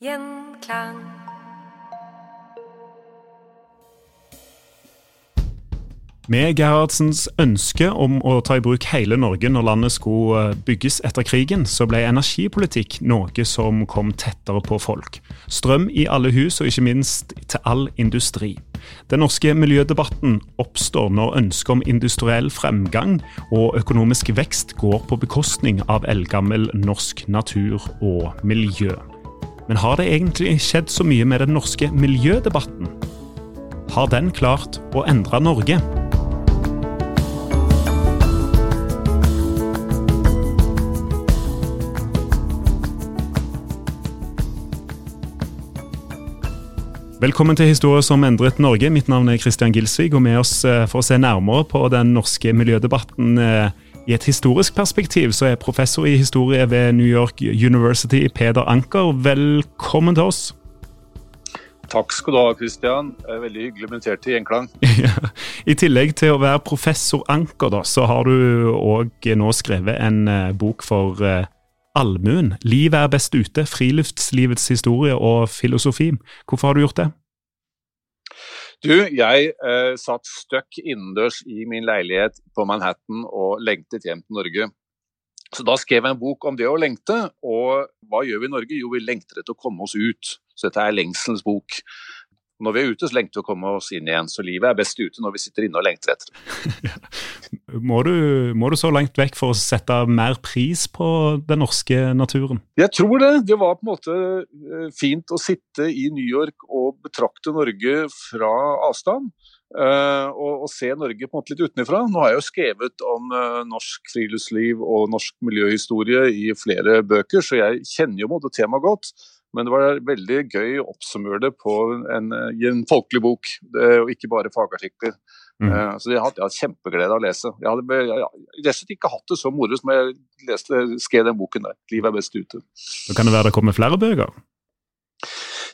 Gjenklang. Med Gerhardsens ønske om å ta i bruk hele Norge når landet skulle eh, bygges etter krigen, så ble energipolitikk noe som kom tettere på folk. Strøm i alle hus, og ikke minst til all industri. Den norske miljødebatten oppstår når ønsket om industriell fremgang og økonomisk vekst går på bekostning av eldgammel norsk natur og miljø. Men har det egentlig skjedd så mye med den norske miljødebatten? Har den klart å endre Norge? Velkommen til Historie som endret Norge. Mitt navn er Christian Gilsvig, og med oss eh, for å se nærmere på den norske miljødebatten eh, i et historisk perspektiv, så er professor i historie ved New York University, Peder Anker. Velkommen til oss. Takk skal du ha, Christian. Veldig hyggelig invitert til Gjenklang. I tillegg til å være professor Anker, da, så har du òg nå skrevet en eh, bok for allmuen. Livet er best ute. Friluftslivets historie og filosofi. Hvorfor har du gjort det? Du, jeg eh, satt støkk innendørs i min leilighet på Manhattan og lengtet hjem til Norge. Så da skrev jeg en bok om det å lengte, og hva gjør vi i Norge? Jo, vi lengter etter å komme oss ut. Så dette er lengselens bok. Når vi er ute, så lengter vi å komme oss inn igjen. Så livet er best ute når vi sitter inne og lengter etter det. må, du, må du så langt vekk for å sette mer pris på den norske naturen? Jeg tror det. Det var på en måte eh, fint å sitte i New York og betrakte Norge fra avstand. Uh, og, og, se Norge på en måte litt utenfra. Nå har jeg jo skrevet om uh, norsk friluftsliv og norsk miljøhistorie i flere bøker, så jeg kjenner jo måte temaet godt. Men det var veldig gøy å oppsummere det på en, i en folkelig bok, og ikke bare fagartikler. Mm. Uh, så jeg hadde, jeg hadde kjempeglede av å lese. Jeg hadde jeg ikke hatt det så moro som jeg leste, skrev den boken der. 'Livet er best ute'. Så kan det være det kommer flere bøker?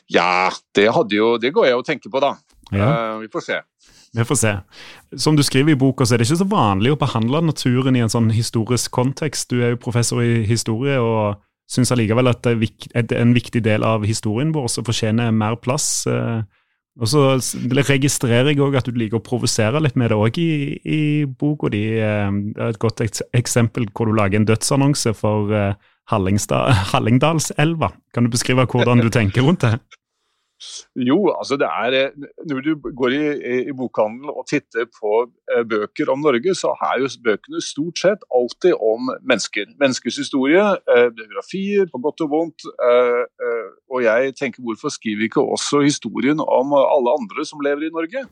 Ja, det, jo, det går jeg og tenker på, da. Ja. Uh, vi får se. Vi får se. Som du skriver i boka, så er det ikke så vanlig å behandle naturen i en sånn historisk kontekst. Du er jo professor i historie og syns allikevel at det er en viktig del av historien vår som fortjener mer plass. Eh, og så registrerer jeg òg at du liker å provosere litt med det òg i, i boka di. Eh, et godt eksempel hvor du lager en dødsannonse for Hallingdalselva. Kan du beskrive hvordan du tenker rundt det? Jo, altså det er eh, Når du går i, i bokhandelen og titter på eh, bøker om Norge, så er jo bøkene stort sett alltid om mennesker. Menneskers historie, eh, biografier, på godt og vondt. Og jeg tenker hvorfor skriver vi ikke også historien om alle andre som lever i Norge?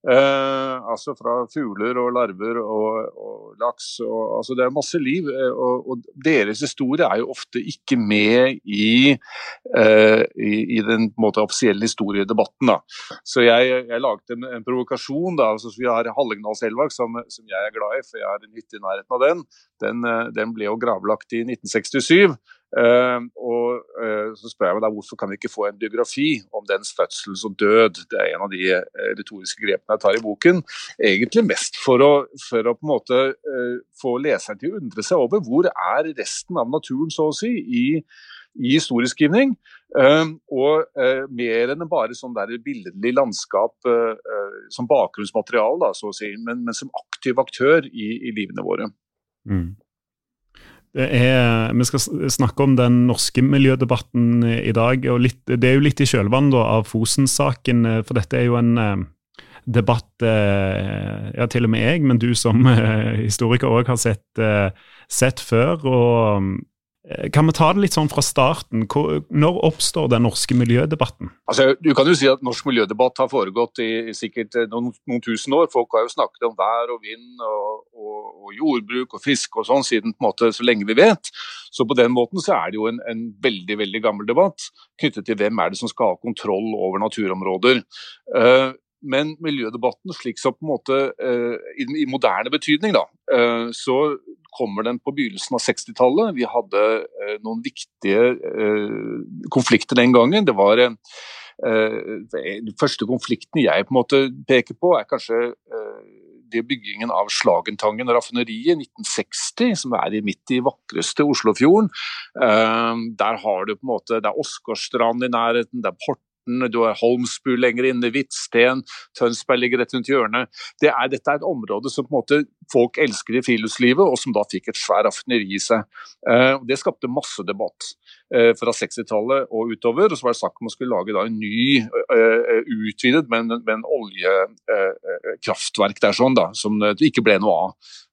Eh, altså fra fugler og larver og, og laks. Og, altså det er masse liv. Eh, og, og, deres historie er jo ofte ikke med i, eh, i, i den måte, offisielle historiedebatten. Da. Så jeg, jeg laget en, en provokasjon. Da. Altså, vi har Hallingdalselva, som, som, jeg er glad i, for jeg har en hytte i nærheten av den. Den, eh, den ble jo gravlagt i 1967. Uh, og uh, så spør jeg meg da hvorfor kan vi ikke få en biografi om dens fødsel og død. Det er en av de uh, retoriske grepene jeg tar i boken. Egentlig mest for å, for å på en måte få leseren til å undre seg over hvor er resten av naturen, så å si, i, i historieskrivning. og mer enn bare sånn der billedlig landskap som bakgrunnsmateriale, da, så å si, men, men som aktiv aktør i, i livene våre. Mm. Er, vi skal snakke om den norske miljødebatten i dag. og litt, Det er jo litt i kjølvannet av Fosen-saken, eh, for dette er jo en eh, debatt eh, ja, til og med jeg, men du som historiker òg har sett, sett før. og Eh, kan vi ta det litt sånn fra starten? Når oppstår den norske miljødebatten? Altså, du kan jo si at Norsk miljødebatt har foregått i sikkert eh, noen, noen tusen år. Folk har jo snakket om vær og vind og, og, og jordbruk og fisk og sånn siden på en måte så lenge vi vet. Så på den måten så er det jo en, en, veldig veldig gammel debatt knyttet til hvem er det som skal ha kontroll over naturområder. Uh, men miljødebatten slik som på en måte i, i, moderne betydning, da, så kommer den på begynnelsen av 60-tallet. Vi hadde uh, noen viktige konflikter den gangen. Det var Den første konflikten jeg på en måte peker på, er kanskje det byggingen av Slagentangen raffineriet i 1960, som er midt i vakreste Oslofjorden. Der har du på en måte, Det er Åsgårdstrand i nærheten, det er Port du har Holmsbu lenger inne, Hvitsten, Tønsberg ligger rett rundt hjørnet. Det er, dette er et område som på en måte folk elsker i friluftslivet, og som da fikk et svært raffineri i seg. Uh, det skapte masse debatt uh, fra 60-tallet og utover. og Så var det snakk om å skulle lage da en ny, uh, utvidet, men, men oljekraftverk der sånn, da, som det ikke ble noe av.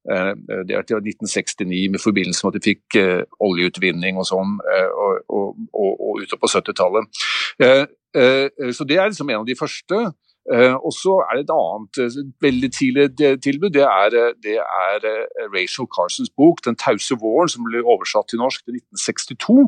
Det er til 1969 med forbindelse med at de fikk oljeutvinning og sånn, og, og, og, og utover på 70-tallet. Så det er liksom en av de første. Uh, og så er det et annet uh, veldig tidlig tilbud. Det er, uh, det er Rachel Carsons bok 'Den tause våren', som ble oversatt til norsk i 1962.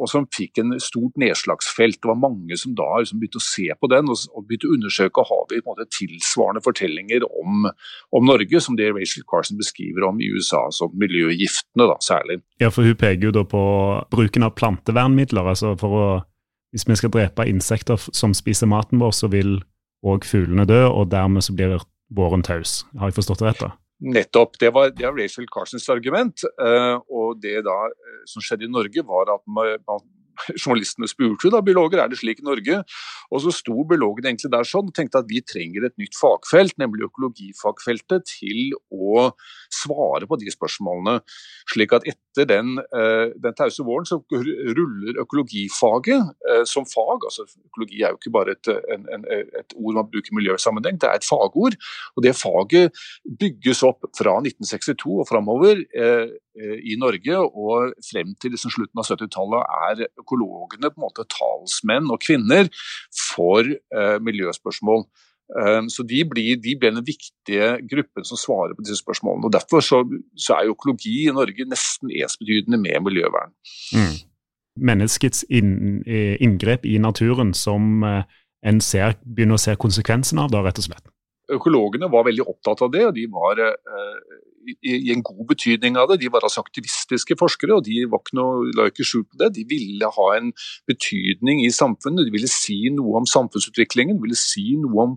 og som fikk en stort nedslagsfelt. Det var mange som da liksom begynte å se på den og, begynte å undersøke har vi måte, tilsvarende fortellinger om, om, Norge, som det Rachel Carson beskriver om i USA, som miljøgiftene da, særlig. Ja, for Hun peker jo da på bruken av plantevernmidler. altså for å hvis vi skal drepe insekter som spiser maten vår, så vil òg fuglene dø, og dermed så blir våren taus. Har jeg forstått det rett? da? Nettopp. Det var, det var Rachel Carsons argument. Uh, og det da uh, som skjedde i Norge, var at man journalistene spurte da biologer er det slik i Norge. Og så sto biologene egentlig der sånn og tenkte at vi trenger et nytt fagfelt, nemlig økologifagfeltet, til å svare på de spørsmålene. Slik at etter den, eh, den tause våren så ruller økologifaget eh, som fag. altså Økologi er jo ikke bare et, en, en, et ord man bruker i miljøsammenheng, det er et fagord. Og det faget bygges opp fra 1962 og framover eh, i Norge og frem til liksom slutten av 70-tallet er økologene på en måte talsmenn og -kvinner for uh, miljøspørsmål. Um, så de, blir, de blir, den viktige gruppen som svarer på disse spørsmålene. og Derfor så, så er økologi i Norge nesten ensbetydende med miljøvern. Mm. Menneskets inn, inngrep i naturen som en ser, begynner å se konsekvensen av, da, rett og slett? Økologene var veldig opptatt av det, og de var i, i, en god betydning av det. De var altså aktivistiske forskere, og de var ikke noe, la ikke skjul på det. De ville ha en betydning i samfunnet, de ville si noe om samfunnsutviklingen, de ville si noe om,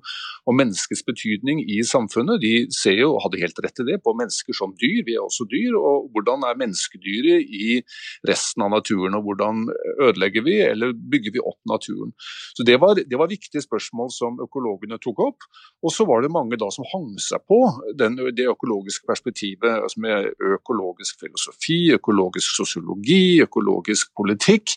om menneskets betydning i samfunnet. De ser jo, og hadde helt rett i det, på mennesker som dyr, vi er også dyr. Og hvordan er menneskedyret i resten av naturen, og hvordan ødelegger vi eller bygger vi opp naturen. Så Det var, det var viktige spørsmål som økologene tok opp. Og så var det mange da som hang seg på den, det økologiske perspektivet altså med økologisk filosofi, økologisk sosiologi, økologisk politikk,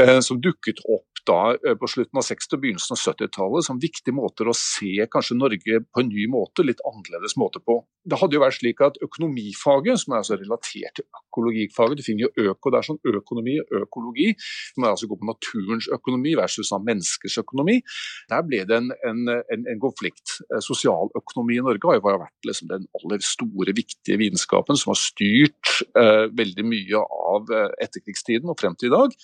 eh, som dukket opp da eh, på slutten av 60- og begynnelsen av 70-tallet som viktige måter å se kanskje Norge på en ny måte, litt annerledes måte på. Det hadde jo vært slik at Økonomifaget, som er altså relatert til økologifaget, du finner jo øko, det sånn økonomi og økologi, som altså går på naturens økonomi versus menneskers økonomi. Der ble det en, en, en, en konflikt. Eh, sosialøkonomi i Norge har jo vært liksom den aller store, viktige vitenskapen som har styrt eh, veldig mye av eh, etterkrigstiden og frem til i dag.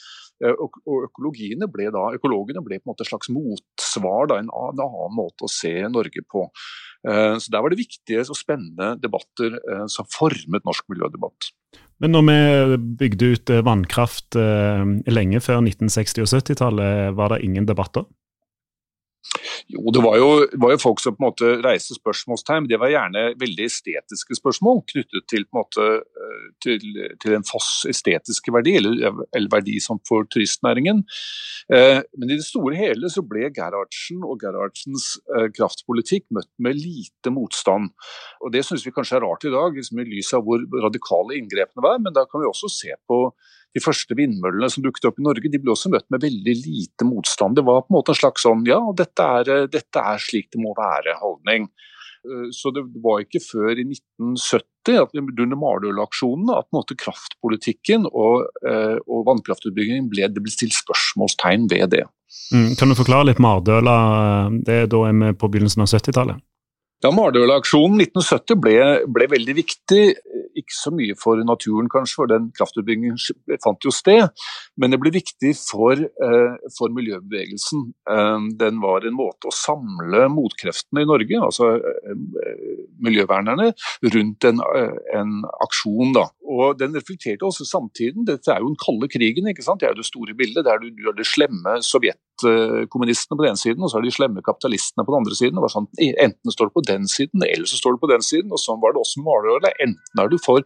Eh, og økologene ble da, økologene ble på en måte et slags motsvar, da, en, en annen måte å se Norge på. Så Der var det viktige og spennende debatter som formet norsk miljødebatt. Men når vi bygde ut vannkraft lenge før 1960- og 70-tallet, var det ingen debatter? Jo, det var jo, var jo, folk som på en måte reiste spørsmålstegn. Det var gjerne veldig estetiske spørsmål knyttet til, en, måte, eh, til, til en foss estetiske verdi, eller, eller verdi som for turistnæringen. Eh, men i det store hele så ble Gerhardsen og Gerhardsens eh, kraftpolitikk møtt med lite motstand. Og Det syns vi kanskje er rart i dag, liksom i lys av hvor radikale inngrepene var. Men da kan vi også se på de første vindmøllene som dukket opp i Norge, de ble også møtt med veldig lite motstand. Det var på en måte en slags sånn ja, dette er, dette er slik det må være-holdning. Eh, så det var ikke før i 1970, under Mardøl-aksjonene, at måte, kraftpolitikken og, eh, og vannkraftutbyggingen ble, det ble stilt spørsmålstegn ved det. Mm, kan du forklare litt Mardøla? Det er da er vi på begynnelsen av 70-tallet? Ja, Mardøla-aksjonen 1970 ble, ble, veldig viktig. Ikke så mye for naturen, kanskje, for den kraftutbyggingen fant jo sted. Men det ble viktig for, eh, for miljøbevegelsen. Eh, den var en måte å samle motkreftene i Norge, altså eh, miljøvernerne, rundt en, en aksjon. Da. Og Den reflekterte også samtiden. Dette er jo den kalde krigen. ikke sant? Det er jo det store bildet. Der du, du har det slemme sovjetkommunistene på den ene siden, og så har de slemme kapitalistene på den andre siden. Det var sånn, Enten står du på den siden, eller så står du på den siden. og Sånn var det også med Hvaler. Enten er du for,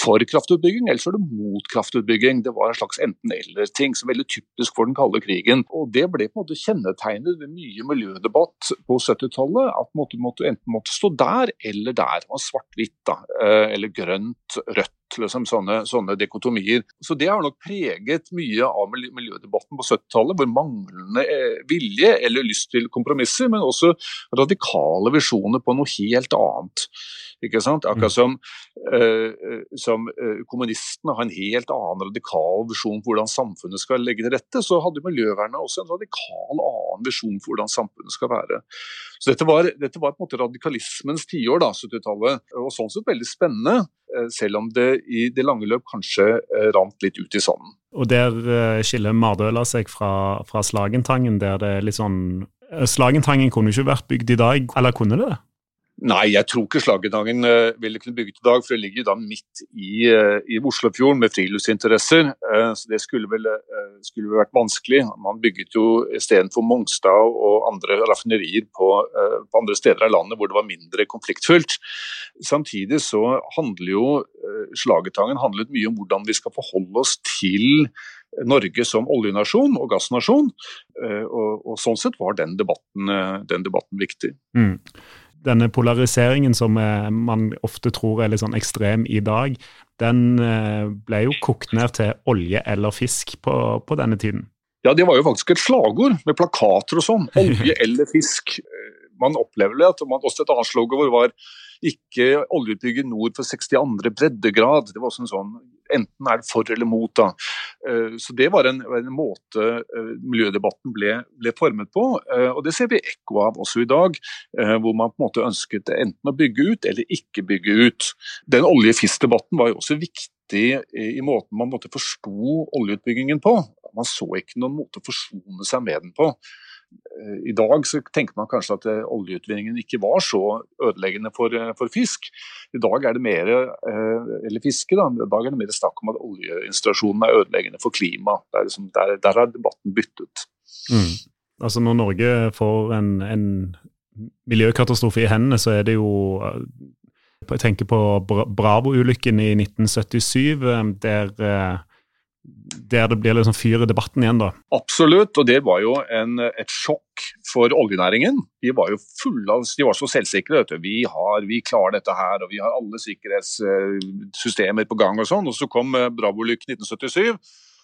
for, kraftutbygging, eller så er du mot kraftutbygging. Det var en slags enten-eller-ting, som er veldig typisk for den kalde krigen. Og Det ble på en måte kjennetegnet ved mye miljødebatt på 70-tallet. At måtte, enten måtte stå der eller der. var Svart-hvitt, da, eh, eller grønt, rødt liksom, sånne, sånne, dekotomier. Så Det har nok preget mye av miljødebatten på 70-tallet, hvor manglende eh, vilje eller lyst til kompromisser, men også radikale visjoner på noe helt annet. Ikke sant? Akkurat som, uh, som uh, kommunistene har en helt annen radikal visjon for hvordan samfunnet skal legge til rette, så hadde miljøvernet også en radikal annen visjon for hvordan samfunnet skal være. Så Dette var, dette var på en måte radikalismens tiår, 70-tallet, og sånn sett veldig spennende. Selv om det i det lange løp kanskje rant litt ut i sanden. Og der skiller Mardøla seg fra, fra Slagentangen, der det er litt sånn Slagentangen kunne ikke vært bygd i dag, eller kunne det? Nei, jeg tror ikke Slaggedangen uh, ville kunne bygget i dag, for det ligger da midt i, uh, i Oslofjorden med friluftsinteresser. Uh, så det skulle vel skulle vært vanskelig. Man bygget jo istedenfor Mongstad og andre raffinerier på, på, andre steder av landet hvor det var mindre konfliktfylt. Samtidig så handler jo Slagetangen handlet mye om hvordan vi skal forholde oss til Norge som oljenasjon og gassnasjon. Og, og sånn sett var den debatten, den debatten viktig. Mm denne polariseringen som eh, man ofte tror er litt sånn ekstrem i dag, den eh, ble jo kokt ned til olje eller fisk på, på denne tiden. Ja, det var jo faktisk et slagord med plakater og sånn. Olje eller fisk. Man opplever det. at man, Også et annet slagord var ikke oljeutbygging nord for 62. breddegrad. Det var også en sånn Enten er det for eller mot. da. Eh, så Det var en, en måte eh, miljødebatten ble, ble, formet på. Eh, og Det ser vi ekko av også i dag, hvor man på en måte ønsket enten å bygge ut eller ikke bygge ut. Den olje-fisk-debatten var jo også viktig i måten man måtte forsto oljeutbyggingen på. Man så ikke noen måte å forsone seg med den på. Eh, I dag så tenker man kanskje at eh, oljeutvinningen ikke var så ødeleggende for, eh, for, fisk. I dag er det mer eller fiske da, i dag er det mer snakk om at oljeinstallasjonene er ødeleggende for klimaet. Liksom, der, der har debatten byttet. Mm. Altså Når Norge får en, en miljøkatastrofe i hendene, så er det jo Jeg tenker på Bravo-ulykken i 1977, der der det blir liksom fyr i debatten igjen, da? Absolutt, og det var jo en, et sjokk for oljenæringen. De var jo fulle av, de var så selvsikre. Vet du. Vi, har, vi klarer dette her, og vi har alle sikkerhetssystemer på gang og sånn. Og så kom eh, Bravo-ulykken 1977,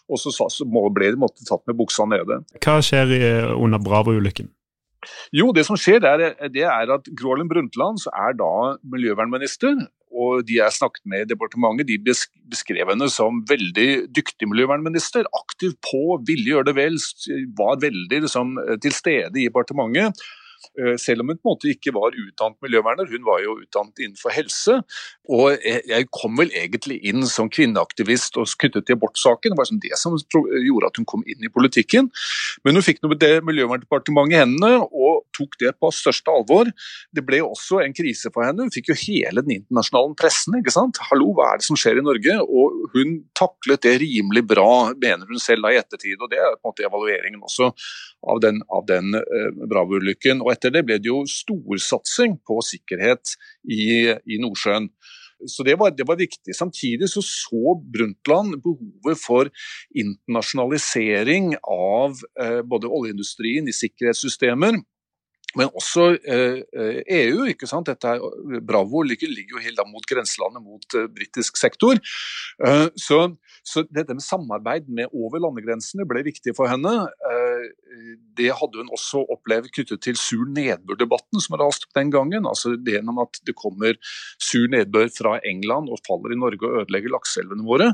og så, så ble de måtte tatt med buksa nede. Hva skjer under Bravo-ulykken? Jo, det som skjer, det er, det er at Gro Harlem Brundtland er da miljøvernminister og de jeg snakket med i departementet, de beskrev henne som veldig dyktig miljøvernminister. Aktiv på, ville gjøre det vel, var veldig liksom, til stede i departementet. Eh, selv om hun på en måte ikke var utdannet miljøverner, hun var jo utdannet innenfor helse. Og jeg kom vel egentlig inn som kvinneaktivist og knyttet til abortsaken. Det var liksom det som gjorde at hun kom inn i politikken. Men hun fikk noe med det Miljøverndepartementet i hendene og tok det på største alvor. Det ble også en krise for henne. Hun fikk jo hele den internasjonale pressen. ikke sant? Hallo, hva er det som skjer i Norge? Og hun taklet det rimelig bra, mener hun selv da i ettertid. og Det er på en måte evalueringen også av den, av den eh, Bravo-ulykken. Og etter det ble det jo storsatsing på sikkerhet i, i Nordsjøen. Så det var, det var, viktig. Samtidig så, så Brundtland behovet for internasjonalisering av eh, både oljeindustrien i sikkerhetssystemer men også eh, EU. Eh, e ikke sant? Dette er, Bravo ligger, jo helt mot grenselandet mot eh, britisk sektor. Eh, så, så, dette med samarbeid med over landegrensene ble viktig for henne. Eh, det hadde hun også opplevd knyttet til sur nedbør-debatten som rast den gangen. altså det Gjennom at det kommer sur nedbør fra England og faller i Norge og ødelegger lakseelvene våre.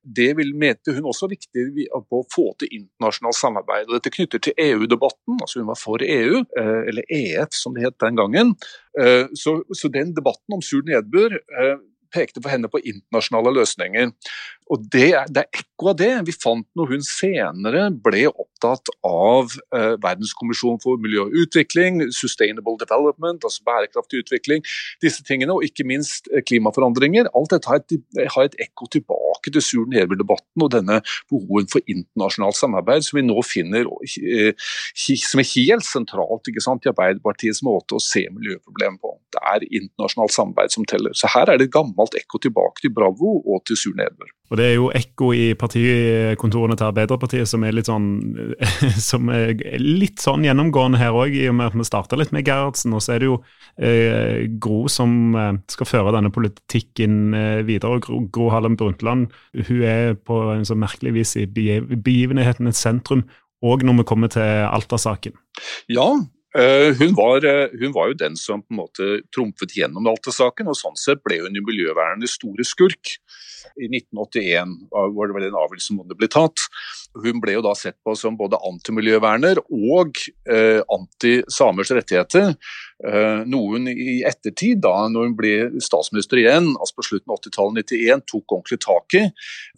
Det vil mente hun også viktig på å få til internasjonalt samarbeid. og Dette knytter til EU-debatten. altså Hun var for EU, eh, eller EF som det het den gangen. Eh, så, så den debatten om sur nedbør eh, pekte for henne på internasjonale løsninger. Og det det er ekko av det vi fant når hun senere ble opptatt av eh, Verdenskommisjonen for miljø og utvikling, sustainable development, altså bærekraftig utvikling, disse tingene, og ikke minst eh, klimaforandringer. Alt dette har et, har et ekko tilbake til Sur Nedbø-debatten og denne behoven for internasjonalt samarbeid som vi nå finner eh, som er helt sentralt sant, i Arbeiderpartiets måte å se miljøproblemet på. Det er internasjonalt samarbeid som teller. Så her er det et gammelt ekko tilbake til Bravo og til Sur Nedbør. Og det er jo ekko i partikontorene til Arbeiderpartiet som er litt sånn som er litt sånn gjennomgående her òg, i og med at vi starta litt med Gerhardsen. Og så er det jo eh, Gro som eh, skal føre denne politikken eh, videre. og Gro, Gro Harlem Brundtland hun er på en så merkelig vis i begivenhetenes sentrum, òg når vi kommer til Alta-saken. Ja, hun var, eh, hun var, jo den som på en måte trumfet gjennom Alta-saken, og sånn sett ble hun jo miljøvernets store skurk i 1981 var det vel en avgjørelse som ble tatt. Hun ble jo da sett på som både antimiljøverner og eh, anti-samers rettigheter. Eh, noen i ettertid, da når hun ble statsminister igjen, altså på slutten av 80-tallet, 91, tok ordentlig tak i.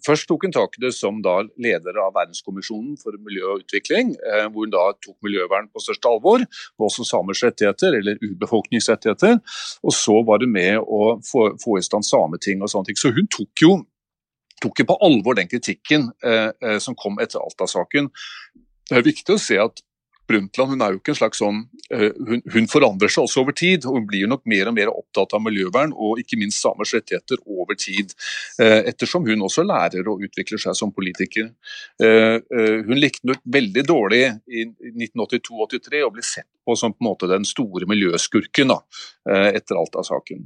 Først tok hun tak i det som da leder av Verdenskommisjonen for miljø og utvikling, eh, hvor hun da tok miljøvern på største alvor, og også samers rettigheter, eller urbefolkningsrettigheter. Og så var det med å få, få i stand Sametinget og sånne ting. Så hun tok jo tok ikke på alvor den kritikken eh, eh, som kom etter Alta-saken. Det er viktig å se at Brundtland hun er jo ikke en slags sånn, eh, hun, hun, forandrer seg også over tid. og Hun blir jo nok mer og mer opptatt av miljøvern og ikke minst samers rettigheter over tid. Eh, ettersom hun også lærer og utvikler seg som politiker. Eh, hun likte nok veldig dårlig i 1982-83 å bli sett på som på en måte den store miljøskurken da, etter Alta-saken.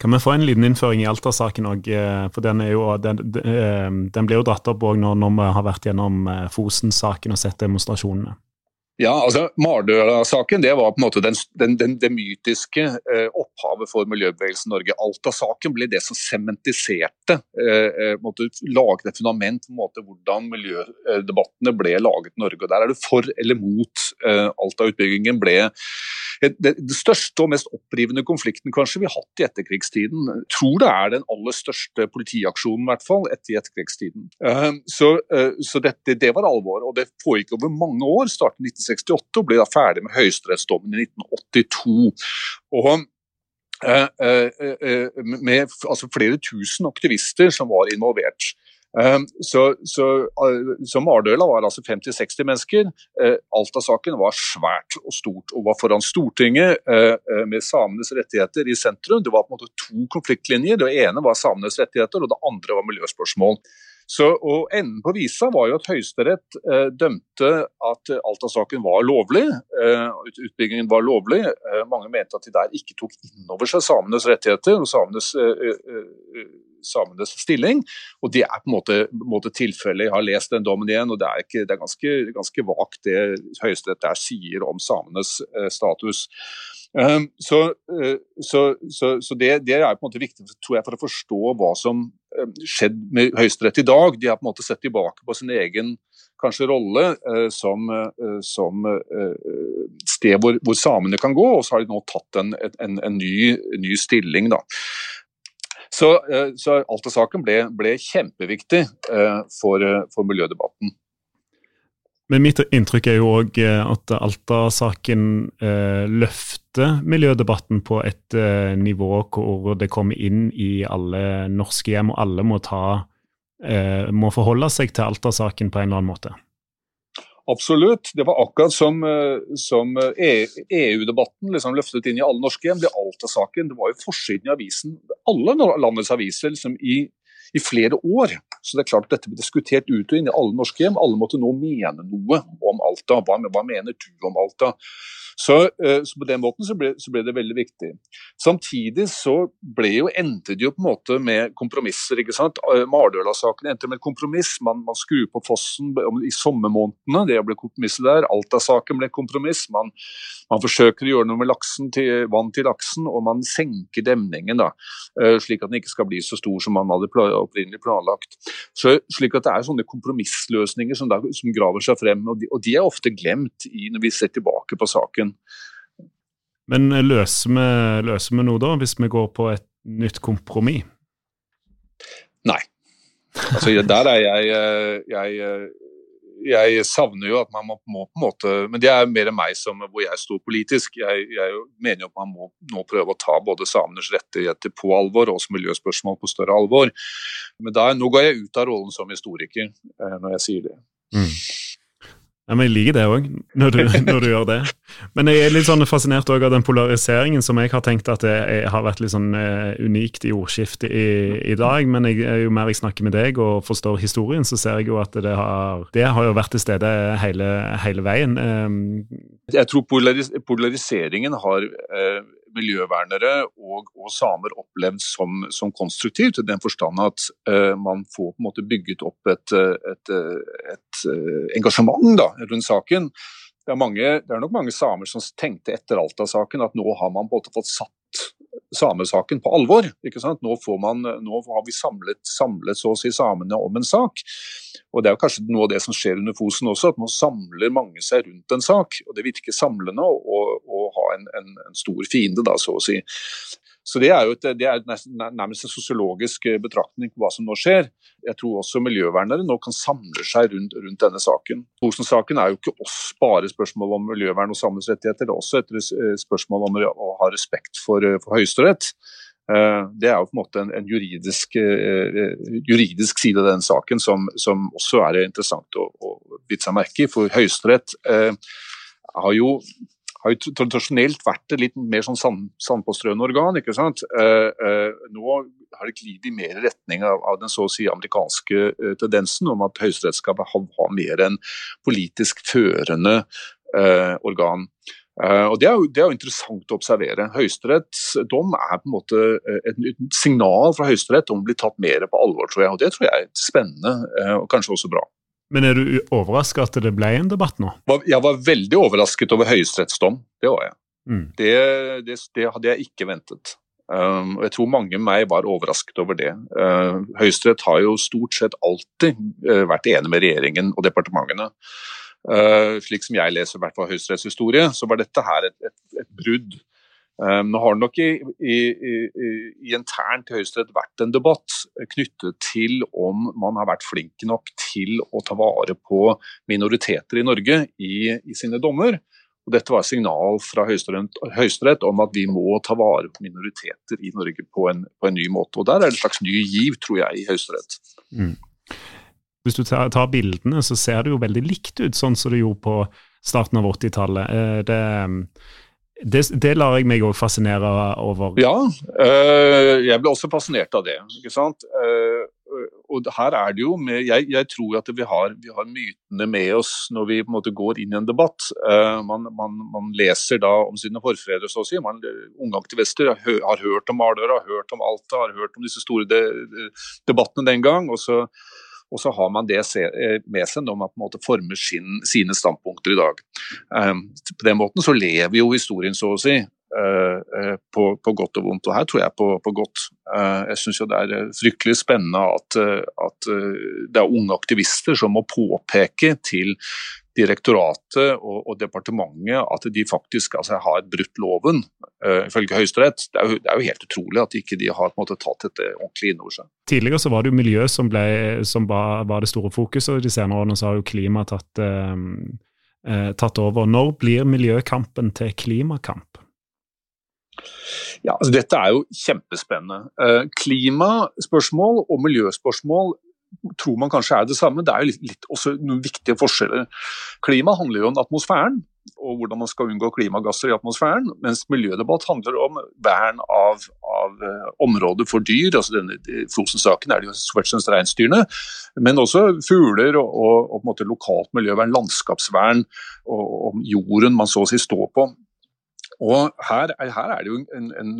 Kan vi få en liten innføring i Alta-saken òg? For den, jo, den, eh, den, blir jo dratt opp òg når, når, vi har vært gjennom eh, Fosen-saken og sett demonstrasjonene. Ja, altså Mardøla-saken det var på en måte den, den, det mytiske eh, opphavet for miljøbevegelsen Norge. Alta-saken ble det som sementiserte, eh, eh laget et fundament på en måte hvordan miljødebattene ble laget i Norge. Og Der er det for eller mot eh, Alta-utbyggingen ble det, største og mest opprivende konflikten kanskje vi har hatt i etterkrigstiden. Jeg tror det er den aller største politiaksjonen i hvert fall etter etterkrigstiden. Uh, så, uh, så dette, det var alvor, og det foregikk over mange år. Startet i 1968 og ble da ferdig med høyesterettsdommen i 1982. Og uh, med altså, flere tusen aktivister som var involvert. Ehm, så, så, eh, så Mardøla var altså 50-60 mennesker. Eh, Alta-saken var svært og stort og var foran Stortinget eh, med samenes rettigheter i sentrum. Det var på en måte to konfliktlinjer. Det ene var samenes rettigheter, og det andre var miljøspørsmål. Så, og Enden på visa var jo at Høyesterett eh, dømte at Alta-saken var lovlig. Eh, utbyggingen var lovlig. Eh, mange mente at de der ikke tok inn over seg samenes rettigheter og samenes, samenes stilling. Og Det er på en måte, måte tilfellet. Jeg har lest den dommen igjen, og det er, ikke, det er ganske, ganske vagt det Høyesterett der sier om samenes eh, status. Um, så, uh, så, så, så det, det, er på en måte viktig tror jeg, for å forstå hva som um, skjedde med Høyesterett i dag. De har på en måte sett tilbake på sin egen kanskje rolle uh, som, uh, som sted hvor, hvor, samene kan gå, og så har de nå tatt en, en, en ny, ny, stilling. da. Så, så Alta-saken ble, ble, kjempeviktig for, for miljødebatten. Men mitt inntrykk er jo òg eh, at Alta-saken eh, løfter miljødebatten på et eh, nivå hvor det kommer inn i alle norske hjem, og alle må, ta, eh, må forholde seg til Alta-saken på en eller annen måte. Absolutt. Det var akkurat som, eh, som EU-debatten liksom løftet inn i alle norske hjem. Det Alta-saken det var jo forsiden i avisen, alle landets aviser liksom i i flere år. Så det er klart at Dette ble diskutert ut og inn i alle norske hjem. Alle måtte nå mene noe om Alta. Hva, hva mener du om Alta? Så, eh, så, på den måten så ble, så ble, det veldig viktig. Samtidig så ble jo, endte det jo på en måte med kompromisser. ikke sant? Eh, Mardøla-saken endte med kompromiss. Man, man skrur på fossen i sommermånedene, det ble kompromisset der. Alta-saken ble kompromiss. Man, man, forsøker å gjøre noe med til, vann til laksen, og man senker demningen. da, eh, Slik at den ikke skal bli så stor som man hadde opprinnelig planlagt. Så, slik at det er sånne kompromissløsninger som, der, som graver seg frem, og de, og de er ofte glemt i, når vi ser tilbake på saken. Men løser vi, løser vi noe da, hvis vi går på et nytt kompromiss? Nei. Altså, der er jeg, jeg, jeg savner jo at man må, må, på en måte Men det er mer meg som hvor jeg står politisk. Jeg, jeg mener jo at man må nå prøve å ta både samenes rettigheter på alvor og også miljøspørsmål på større alvor. Men da, nå går jeg ut av rollen som historiker eh, når jeg sier det. Mm. Ja, men Jeg liker det òg, når, når, du gjør det. Men jeg er litt sånn fascinert av den polariseringen som jeg har tenkt at det har vært litt sånn uh, unikt i ordskiftet i, i, dag. Men jeg, jo mer jeg snakker med deg og forstår historien, så ser jeg jo at det har, det har jo vært til stede hele, hele veien. Um, jeg tror polaris polariseringen har uh, miljøvernere og, og samer opplevd som, som, konstruktivt, i den forstand at uh, man får på en måte bygget opp et, et, et, et uh, engasjement da, rundt saken. Det er, mange, det er, nok mange samer som tenkte etter Alta-saken at nå har man på en måte fått satt samesaken på alvor. ikke sant? Nå, man, nå har vi samlet, samlet, så å si samene om en sak. Og Det er jo kanskje noe av det som skjer under Fosen også, at nå samler mange seg rundt en sak. og Det virker samlende og, en, en, en, stor fiende, da, så å si. Så Det er jo et, det er nærmest en sosiologisk eh, betraktning på hva som nå skjer. Jeg tror også miljøvernere nå kan samle seg rundt, rundt denne saken. Fosen-saken er jo ikke oss bare spørsmål om miljøvern og samfunnets rettigheter, det er også et eh, spørsmål om å ha respekt for, eh, for Høyesterett. Det er jo på en måte en, en juridisk, juridisk, side av den saken som, som også er interessant å, å bite seg merke i. For Høyesterett har jo har jo tradisjonelt vært et litt mer sånn sand, sandpåstrøende organ. ikke sant? Eh, eh, nå har det glidd i mer retning av, av, den så å si amerikanske eh, tendensen om at Høyesterett skal ha, mer enn politisk førende eh, organ. Eh, og det er, jo, det er, jo, interessant å observere. Høyesteretts dom er på en måte eh, et, et signal fra Høyesterett om å bli tatt mer på alvor, tror jeg. Og det tror jeg er spennende, og kanskje også bra. Men er du overraska at det ble en debatt nå? Jeg var veldig overrasket over Høyesteretts dom. Det var jeg. Mm. Det, det, det, hadde jeg ikke ventet. Um, og Jeg tror mange med meg var overrasket over det. Uh, Høyesterett har jo stort sett alltid uh, vært enig med regjeringen og departementene. Uh, slik som jeg leser hvert fall Høyesteretts historie, så var dette her et, et, et brudd nå har det nok i, i, i, internt i Høyesterett vært en debatt knyttet til om man har vært flink nok til å ta vare på minoriteter i Norge i, i sine dommer. Og dette var et signal fra Høyesterett om at vi må ta vare på minoriteter i Norge på en, på en, ny måte. Og Der er det en slags ny giv, tror jeg, i Høyesterett. Mm. Hvis du tar, tar, bildene, så ser det jo veldig likt ut, sånn som det gjorde på starten av 80-tallet. Eh, det det, det, lar jeg meg òg fascinere over. Ja, øh, jeg ble også fascinert av det. ikke sant? Uh, og her er det jo med, jeg, jeg tror at vi har, vi har, mytene med oss når vi på en måte går inn i en debatt. Uh, man, man, man, leser da om sine forfedre, så å si. Man, unge aktivister har, har hørt om Hvaler, har hørt om Alta, har hørt om disse store de, de, debattene den gang. og så og så har man det eh, med seg når man på en måte former sin, sine standpunkter i dag. Um, på den måten så lever jo historien, så å si. Uh, på, på, godt og vondt, og her tror jeg på, på godt. Jeg syns det er fryktelig spennende at, at det er unge aktivister som må påpeke til direktoratet og, og, departementet at de faktisk altså, har brutt loven, uh, ifølge Høyesterett. Det, det, er jo helt utrolig at ikke de har måte, tatt dette ordentlig inn over seg. Tidligere så var det jo miljø som, ble, som var, var, det store fokuset, og de senere årene så har jo klima tatt, uh, uh, tatt over. Når blir miljøkampen til klimakamp? Ja, altså Dette er jo kjempespennende. Klimaspørsmål og miljøspørsmål tror man kanskje er det samme. Det er jo litt, litt også noen viktige forskjeller. Klima handler jo om atmosfæren og hvordan man skal unngå klimagasser i atmosfæren, mens miljødebatt handler om vern av, av uh, områder for dyr. altså denne Fosen-saken er det jo fremst reinsdyrene, men også fugler og, og, og lokalt miljøvern, landskapsvern og, og jorden man så å si står på. Og her, her, er det jo en, en,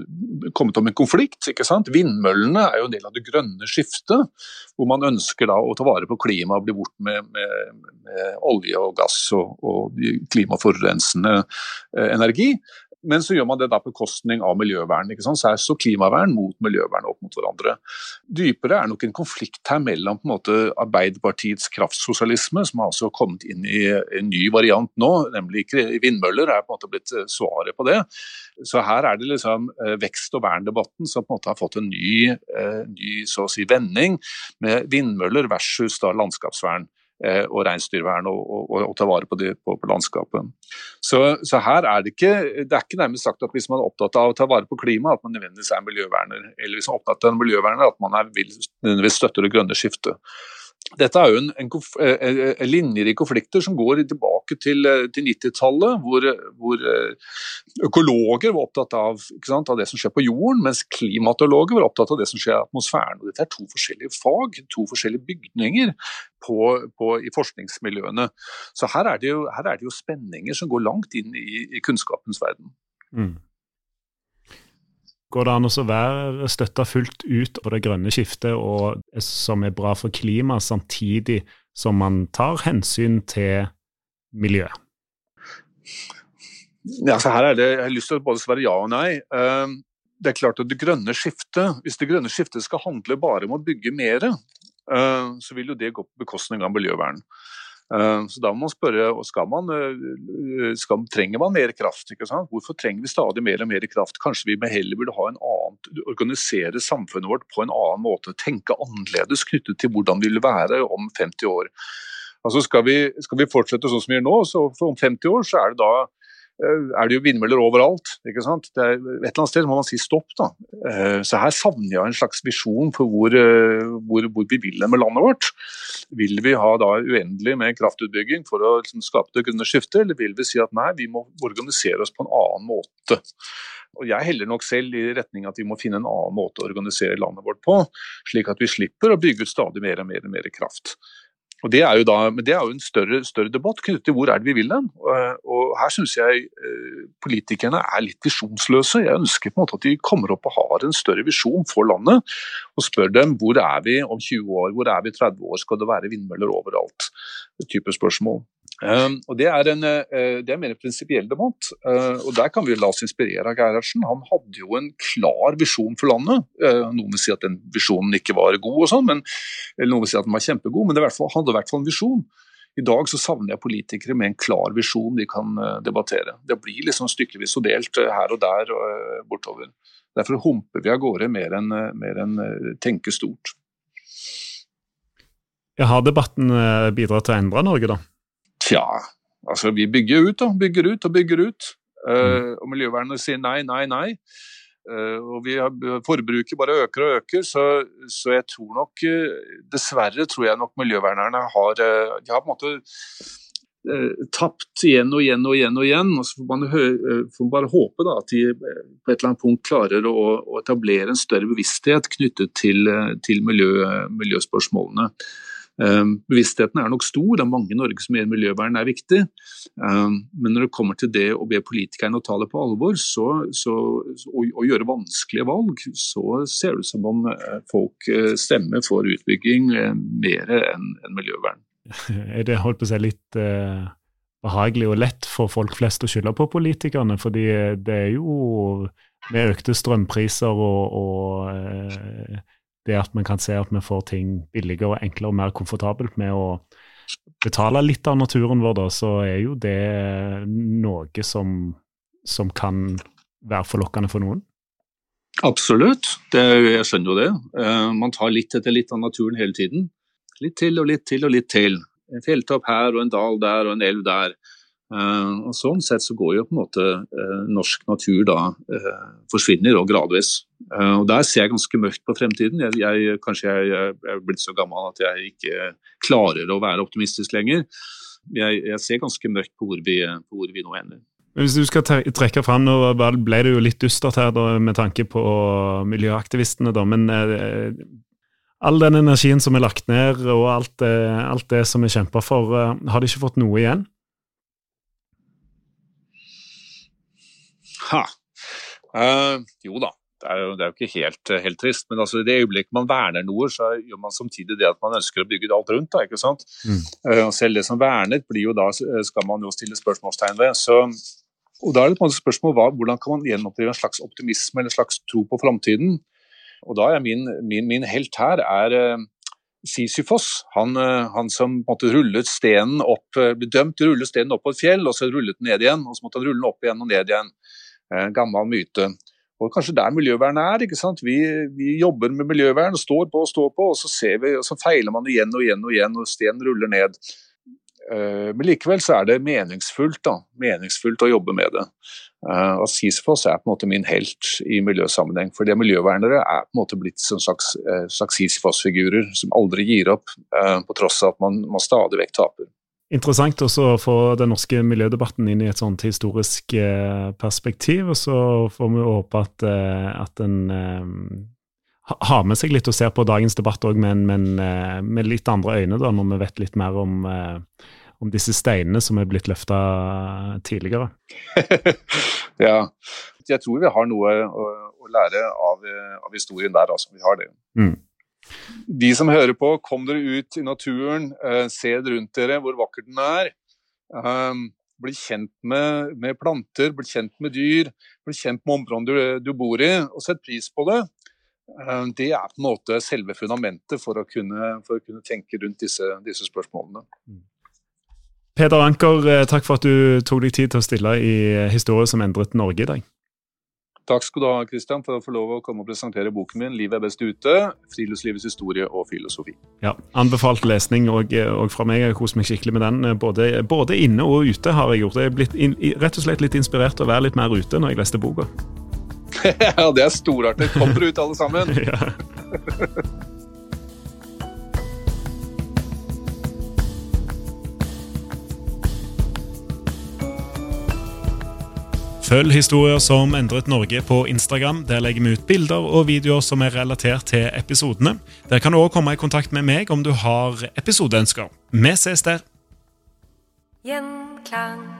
kommet om en konflikt. ikke sant? Vindmøllene er jo en del av det grønne skiftet, hvor man ønsker da å ta vare på klimaet og bli bort med, med, med olje og gass og, og klimaforurensende eh, energi. Men så gjør man det da på kostning av miljøvern. ikke sant? Så er så klimavern mot miljøvern opp mot hverandre. Dypere er nok en konflikt her mellom på en måte Arbeiderpartiets kraftsosialisme, som har altså kommet inn i en ny variant nå, nemlig vindmøller er på en måte blitt eh, svaret på det. Så her er det liksom eh, vekst- og verndebatten som på en måte har fått en ny, eh, ny så å si, vending, med vindmøller versus da landskapsvern. Eh, og reinsdyrvern og, og, og, ta vare på, det, på, på landskapet. Så, så, her er det ikke det er ikke nærmest sagt at hvis man er opptatt av å ta vare på klimaet, at man nødvendigvis er miljøverner. Eller hvis man er opptatt av miljøverner, at man er, nødvendigvis støtter det grønne skiftet. Dette er jo en, en, en, eh, eh, linjer i konflikter som går tilbake til, eh, til 90-tallet, hvor, hvor, økologer var opptatt av, sant, av, det som skjer på jorden, mens klimatologer var opptatt av det som skjer i atmosfæren. Og dette er to forskjellige fag, to forskjellige bygninger på, på, i forskningsmiljøene. Så her er, jo, her er, det jo, spenninger som går langt inn i, i kunnskapens verden. Mm. Går det an å være støtta fullt ut på det grønne skiftet, og som er bra for klimaet, samtidig som man tar hensyn til miljøet? Ja, så her er det, Jeg har lyst til å både svare ja og nei. Ehm, det er klart at det grønne skiftet, Hvis det grønne skiftet skal handle bare om å bygge mer, ehm, så vil jo det gå på bekostning av miljøvern. Eh, så da må man spørre skal man, eh, skal, trenger man mer kraft. Hvorfor trenger vi stadig mer og mer kraft? Kanskje vi heller burde ha en annen, organisere samfunnet vårt på en annen måte. Tenke annerledes knyttet til hvordan vi vil være om 50 år. Altså skal, vi, skal vi fortsette sånn som vi gjør nå, så om 50 år så er det da Eh, er det jo vindmøller overalt. ikke sant? Et eller annet sted må man si stopp. da. Eh, så her savner jeg en slags visjon for hvor, eh, hvor, hvor vi vil med landet vårt. Vil vi ha da uendelig med kraftutbygging for å liksom, skape det grønne skiftet, eller vil vi si at nei, vi må organisere oss på en annen måte. Og Jeg heller nok selv i retning at vi må finne en annen måte å organisere landet vårt på, slik at vi slipper å bygge ut stadig mer og mer, og mer kraft. Og det er jo da, det er jo en større, større debatt knyttet til hvor er det vi vil hen. Og her syns jeg eh, politikerne er litt visjonsløse. Jeg ønsker på en måte at de kommer opp og har en større visjon for landet. Og spør dem hvor er vi om 20 år, hvor er vi 30 år, skal det være vindmøller overalt? Det type spørsmål. Um, og Det er en, uh, det er mer en prinsipiell debatt. Uh, og Der kan vi la oss inspirere av Gerhardsen. Han hadde jo en klar visjon for landet. Uh, noen vil si at den visjonen ikke var god, og sånn, men, eller noen vil si at den var kjempegod, men det fall, hadde i hvert fall en visjon. I dag så savner jeg politikere med en klar visjon de kan debattere. Det blir liksom stykkevis og delt her og der og bortover. Derfor humper vi av gårde mer enn en tenke stort. Har debatten bidratt til å endre Norge, da? Tja, altså vi bygger ut og bygger ut og bygger ut. Uh, og miljøvernet sier nei, nei, nei. Uh, og vi har, forbruket bare øker og øker, så, så, jeg tror nok uh, Dessverre tror jeg nok miljøvernerne har, de har på en måte tapt igjen og igjen og igjen. og igjen, og så får man, får man bare håpe da, at de på et eller annet punkt klarer å, å etablere en større bevissthet knyttet til, til miljø, miljøspørsmålene. Ehm, bevisstheten er nok stor, det er mange i Norge som mener miljøvern er viktig. Ehm, men når det kommer til det å be politikerne å ta det på alvor så, så, og, og, gjøre vanskelige valg, så ser det ut som om eh, folk eh, stemmer for utbygging eh, mer enn en miljøvern. Er det holdt på å si litt eh, behagelig og lett for folk flest å skylde på politikerne? Fordi det er jo med økte strømpriser og, og eh, det at man kan se at vi får ting billigere, og enklere og mer komfortabelt med å betale litt av naturen vår, da, så er jo det noe som, som kan være forlokkende for noen. Absolutt, det, jeg skjønner jo det. Uh, man tar litt etter litt av naturen hele tiden. Litt til og litt til og litt til. En fjelltopp her og en dal der og en elv der. Uh, og Sånn sett så går jo på en måte uh, norsk natur da uh, forsvinner, og gradvis. og Der ser jeg ganske mørkt på fremtiden. Jeg, jeg, kanskje jeg, jeg, er blitt så gammel at jeg ikke klarer å være optimistisk lenger. Jeg, jeg ser ganske mørkt på hvor vi, på hvor vi nå ender. Hvis du skal trekke fram, nå ble det jo litt dystert her da, med tanke på miljøaktivistene, da, men all den energien som er lagt ned og alt, alt det som er kjempa for, har de ikke fått noe igjen? Ha. Uh, jo da, det er jo, det er jo ikke helt, helt, trist. Men altså, i det øyeblikket man verner noe, så gjør man samtidig det at man ønsker å bygge alt rundt. Da, ikke sant? Mm. Uh, selv det som vernet blir jo da, skal man jo stille spørsmålstegn ved. Så, og Da er det måte spørsmål hva, hvordan kan man gjenopplive en slags optimisme eller en slags tro på framtiden. Og da er min, min, min helt her er uh, Sisyfos, han, han, som måtte rullet stenen opp, ble dømt til å rulle stenen opp på et fjell, og så rullet den ned igjen. og Så måtte han rulle den opp igjen og ned igjen. Eh, gammel myte. Og Kanskje der miljøvernet er. ikke sant? Vi, vi, jobber med miljøvern, står på og står på, og så ser vi, og så feiler man igjen og igjen og igjen, og stenen ruller ned. Uh, men likevel så er det meningsfullt da, meningsfullt å jobbe med det. Og Sisyfos er på en måte min helt i miljøsammenheng. For det miljøvernere er på en måte blitt som slags, slags Sisyfos-figurer som aldri gir opp, på tross av at man, man stadig vekk taper. Interessant også å få den norske miljødebatten inn i et sånt historisk eh, perspektiv. Og så får vi håpe at, eh, at en eh, har med seg litt og ser på dagens debatt òg, men, men med litt andre øyne, da, når vi vet litt mer om, om disse steinene som er blitt løfta tidligere. ja, jeg tror vi har noe å, å lære av, av, historien der, altså. Vi har det. Mm. De som hører på, kom dere ut i naturen, uh, se rundt dere hvor vakker den er. Um, bli kjent med, med, planter, bli kjent med dyr, bli kjent med områdene du, du bor i, og sett pris på det. Uh, det er på en måte selve fundamentet for å kunne, for å kunne tenke rundt disse, disse spørsmålene. Peder Anker, takk for at du tok deg tid til å stille i Historie som endret Norge i dag. Takk skal du ha, Kristian, for å få lov å komme og presentere boken min 'Livet er best ute'. Friluftslivets historie og filosofi. Ja, Anbefalt lesning og, og fra meg. Jeg koser meg skikkelig med den. Både, både, inne og ute har jeg gjort. Jeg er blitt in, rett og slett litt inspirert til å være litt mer ute når jeg leste boka. ja, det er storartet. Kommer ut, alle sammen. Følg historier som endret Norge på Instagram. Der legger vi ut bilder og videoer som er relatert til episodene. Der kan du også komme i kontakt med meg om du har episodeønsker. Vi ses der! Gjenklang.